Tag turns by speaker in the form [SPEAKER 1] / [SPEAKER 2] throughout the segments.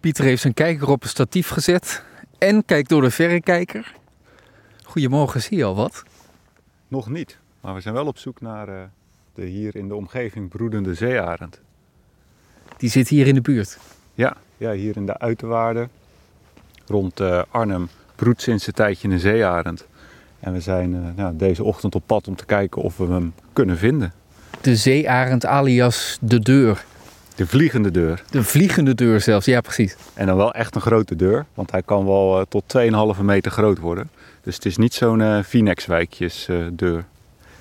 [SPEAKER 1] Pieter heeft zijn kijker op een statief gezet en kijkt door de verrekijker. Goedemorgen, zie je al wat?
[SPEAKER 2] Nog niet, maar we zijn wel op zoek naar uh, de hier in de omgeving broedende zeearend.
[SPEAKER 1] Die zit hier in de buurt?
[SPEAKER 2] Ja, ja hier in de uiterwaarden. Rond uh, Arnhem broedt sinds een tijdje een zeearend. En we zijn uh, nou, deze ochtend op pad om te kijken of we hem kunnen vinden.
[SPEAKER 1] De zeearend alias de deur.
[SPEAKER 2] De vliegende deur.
[SPEAKER 1] De vliegende deur zelfs, ja precies.
[SPEAKER 2] En dan wel echt een grote deur, want hij kan wel uh, tot 2,5 meter groot worden. Dus het is niet zo'n uh, Phoenix-wijkjes uh, deur.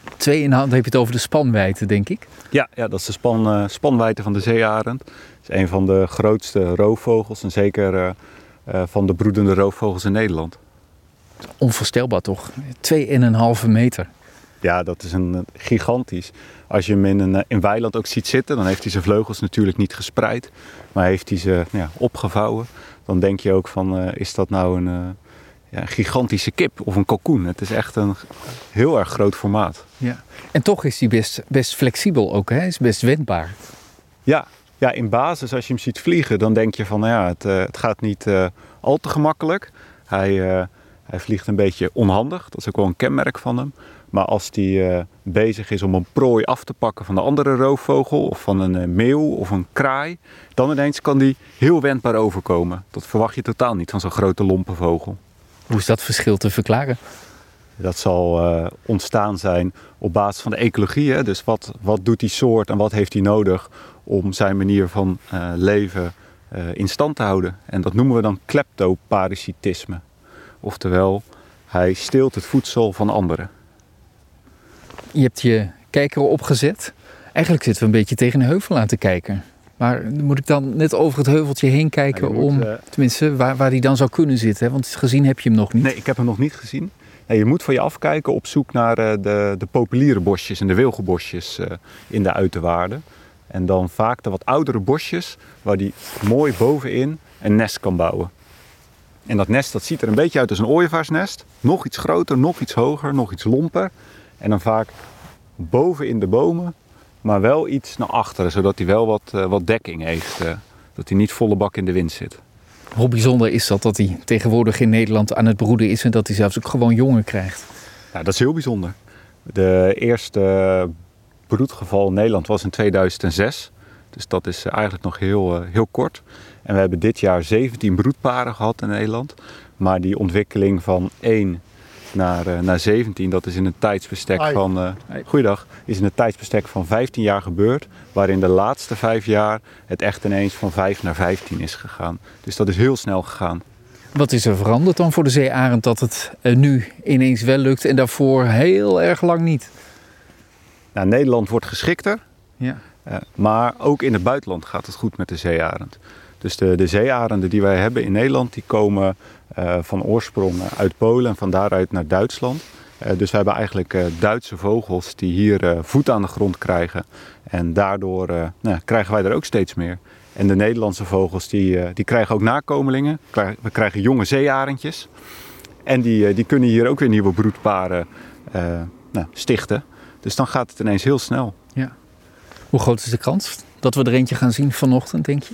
[SPEAKER 1] 2,5, dan heb je het over de spanwijdte, denk ik?
[SPEAKER 2] Ja, ja dat is de span, spanwijdte van de zeearend. Het is een van de grootste roofvogels en zeker van de broedende roofvogels in Nederland.
[SPEAKER 1] Onvoorstelbaar toch? 2,5 meter.
[SPEAKER 2] Ja, dat is een gigantisch. Als je hem in een in weiland ook ziet zitten, dan heeft hij zijn vleugels natuurlijk niet gespreid, maar heeft hij ze ja, opgevouwen. Dan denk je ook van, uh, is dat nou een, uh, ja, gigantische kip of een kalkoen? Het is echt een heel erg groot formaat.
[SPEAKER 1] Ja. En toch is hij best, best flexibel ook, hè? is best wendbaar.
[SPEAKER 2] Ja, ja, in basis als je hem ziet vliegen, dan denk je van, nou ja, het, uh, het gaat niet al te gemakkelijk. Hij, hij vliegt een beetje onhandig, dat is ook wel een kenmerk van hem. Maar als hij uh, bezig is om een prooi af te pakken van een andere roofvogel of van een uh, meeuw of een kraai, dan ineens kan die heel wendbaar overkomen. Dat verwacht je totaal niet van zo'n grote lompe vogel.
[SPEAKER 1] Hoe is dat verschil te verklaren?
[SPEAKER 2] Dat zal uh, ontstaan zijn op basis van de ecologie. Hè? Dus wat, wat doet die soort en wat heeft hij nodig om zijn manier van leven in stand te houden? En dat noemen we dan kleptoparasitisme. Oftewel, hij steelt het voedsel van anderen.
[SPEAKER 1] Je hebt je kijker opgezet. Eigenlijk zitten we een beetje tegen een heuvel aan te kijken. Maar moet ik dan net over het heuveltje heen kijken om,
[SPEAKER 2] moet, eh,
[SPEAKER 1] tenminste, waar, waar die dan zou kunnen zitten? Hè? Want gezien heb je hem nog niet.
[SPEAKER 2] Nee, ik heb hem nog niet gezien. Je moet van je afkijken op zoek naar eh, de, de populiere bosjes en de wilgenbosjes eh, in de uiterwaarden. En dan vaak de wat oudere bosjes waar die mooi bovenin een nest kan bouwen. En dat nest dat ziet er een beetje uit als een ooievaarsnest. Nog iets groter, nog iets hoger, nog iets lomper. En dan vaak boven in de bomen, maar wel iets naar achteren, zodat hij wel wat, uh, wat dekking heeft. Uh, dat hij niet volle bak in de wind zit.
[SPEAKER 1] Hoe bijzonder is dat dat hij tegenwoordig in Nederland aan het broeden is en dat hij zelfs ook gewoon jongen krijgt?
[SPEAKER 2] Nou, dat is heel bijzonder. De eerste broedgeval in Nederland was in 2006. Dus dat is eigenlijk nog heel, uh, heel kort. En we hebben dit jaar 17 broedparen gehad in Nederland. Maar die ontwikkeling van 1 naar, uh, naar 17, dat is in een tijdsbestek
[SPEAKER 3] Hi.
[SPEAKER 2] van. Uh, goeiedag, is in een tijdsbestek van 15 jaar gebeurd. Waarin de laatste vijf jaar het echt ineens van 5 naar 15 is gegaan. Dus dat is heel snel gegaan.
[SPEAKER 1] Wat is er veranderd dan voor de zeearend dat het uh, nu ineens wel lukt en daarvoor heel erg lang niet?
[SPEAKER 2] Nou, Nederland wordt geschikter.
[SPEAKER 1] Ja.
[SPEAKER 2] Uh, maar ook in het buitenland gaat het goed met de zeearend. Dus de, de zeearenden die wij hebben in Nederland, die komen uh, van oorsprong uit Polen en van daaruit naar Duitsland. Uh, dus we hebben eigenlijk Duitse vogels die hier voet aan de grond krijgen. En daardoor nou, krijgen wij er ook steeds meer. En de Nederlandse vogels die, die krijgen ook nakomelingen. We krijgen jonge zeearendjes. En die, die kunnen hier ook weer nieuwe broedparen nou, stichten. Dus dan gaat het ineens heel snel.
[SPEAKER 1] Ja. Hoe groot is de kans dat we er eentje gaan zien vanochtend, denk je?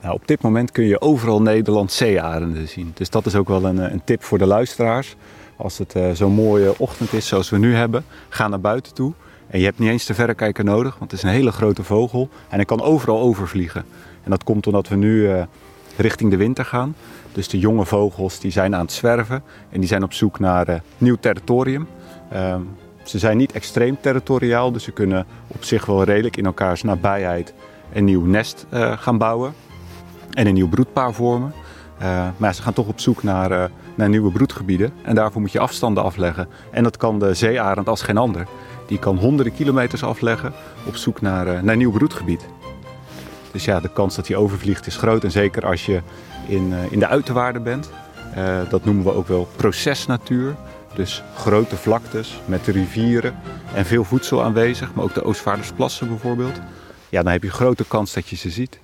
[SPEAKER 2] Nou, op dit moment kun je overal Nederland zeearenden zien. Dus dat is ook wel een, een tip voor de luisteraars. Als het uh, zo'n mooie ochtend is zoals we nu hebben, ga naar buiten toe. En je hebt niet eens de verrekijker nodig, want het is een hele grote vogel. En hij kan overal overvliegen. En dat komt omdat we nu uh, richting de winter gaan. Dus de jonge vogels die zijn aan het zwerven en die zijn op zoek naar nieuw territorium. Ze zijn niet extreem territoriaal, dus ze kunnen op zich wel redelijk in elkaars nabijheid een nieuw nest gaan bouwen en een nieuw broedpaar vormen. Uh, maar ze gaan toch op zoek naar, uh, naar nieuwe broedgebieden. En daarvoor moet je afstanden afleggen. En dat kan de zeearend als geen ander. Die kan honderden kilometers afleggen op zoek naar, naar nieuw broedgebied. Dus ja, de kans dat hij overvliegt is groot. En zeker als je in, in de uiterwaarden bent. dat noemen we ook wel procesnatuur. Dus grote vlaktes met rivieren en veel voedsel aanwezig. Maar ook de Oostvaardersplassen bijvoorbeeld. Ja, dan heb je grote kans dat je ze ziet.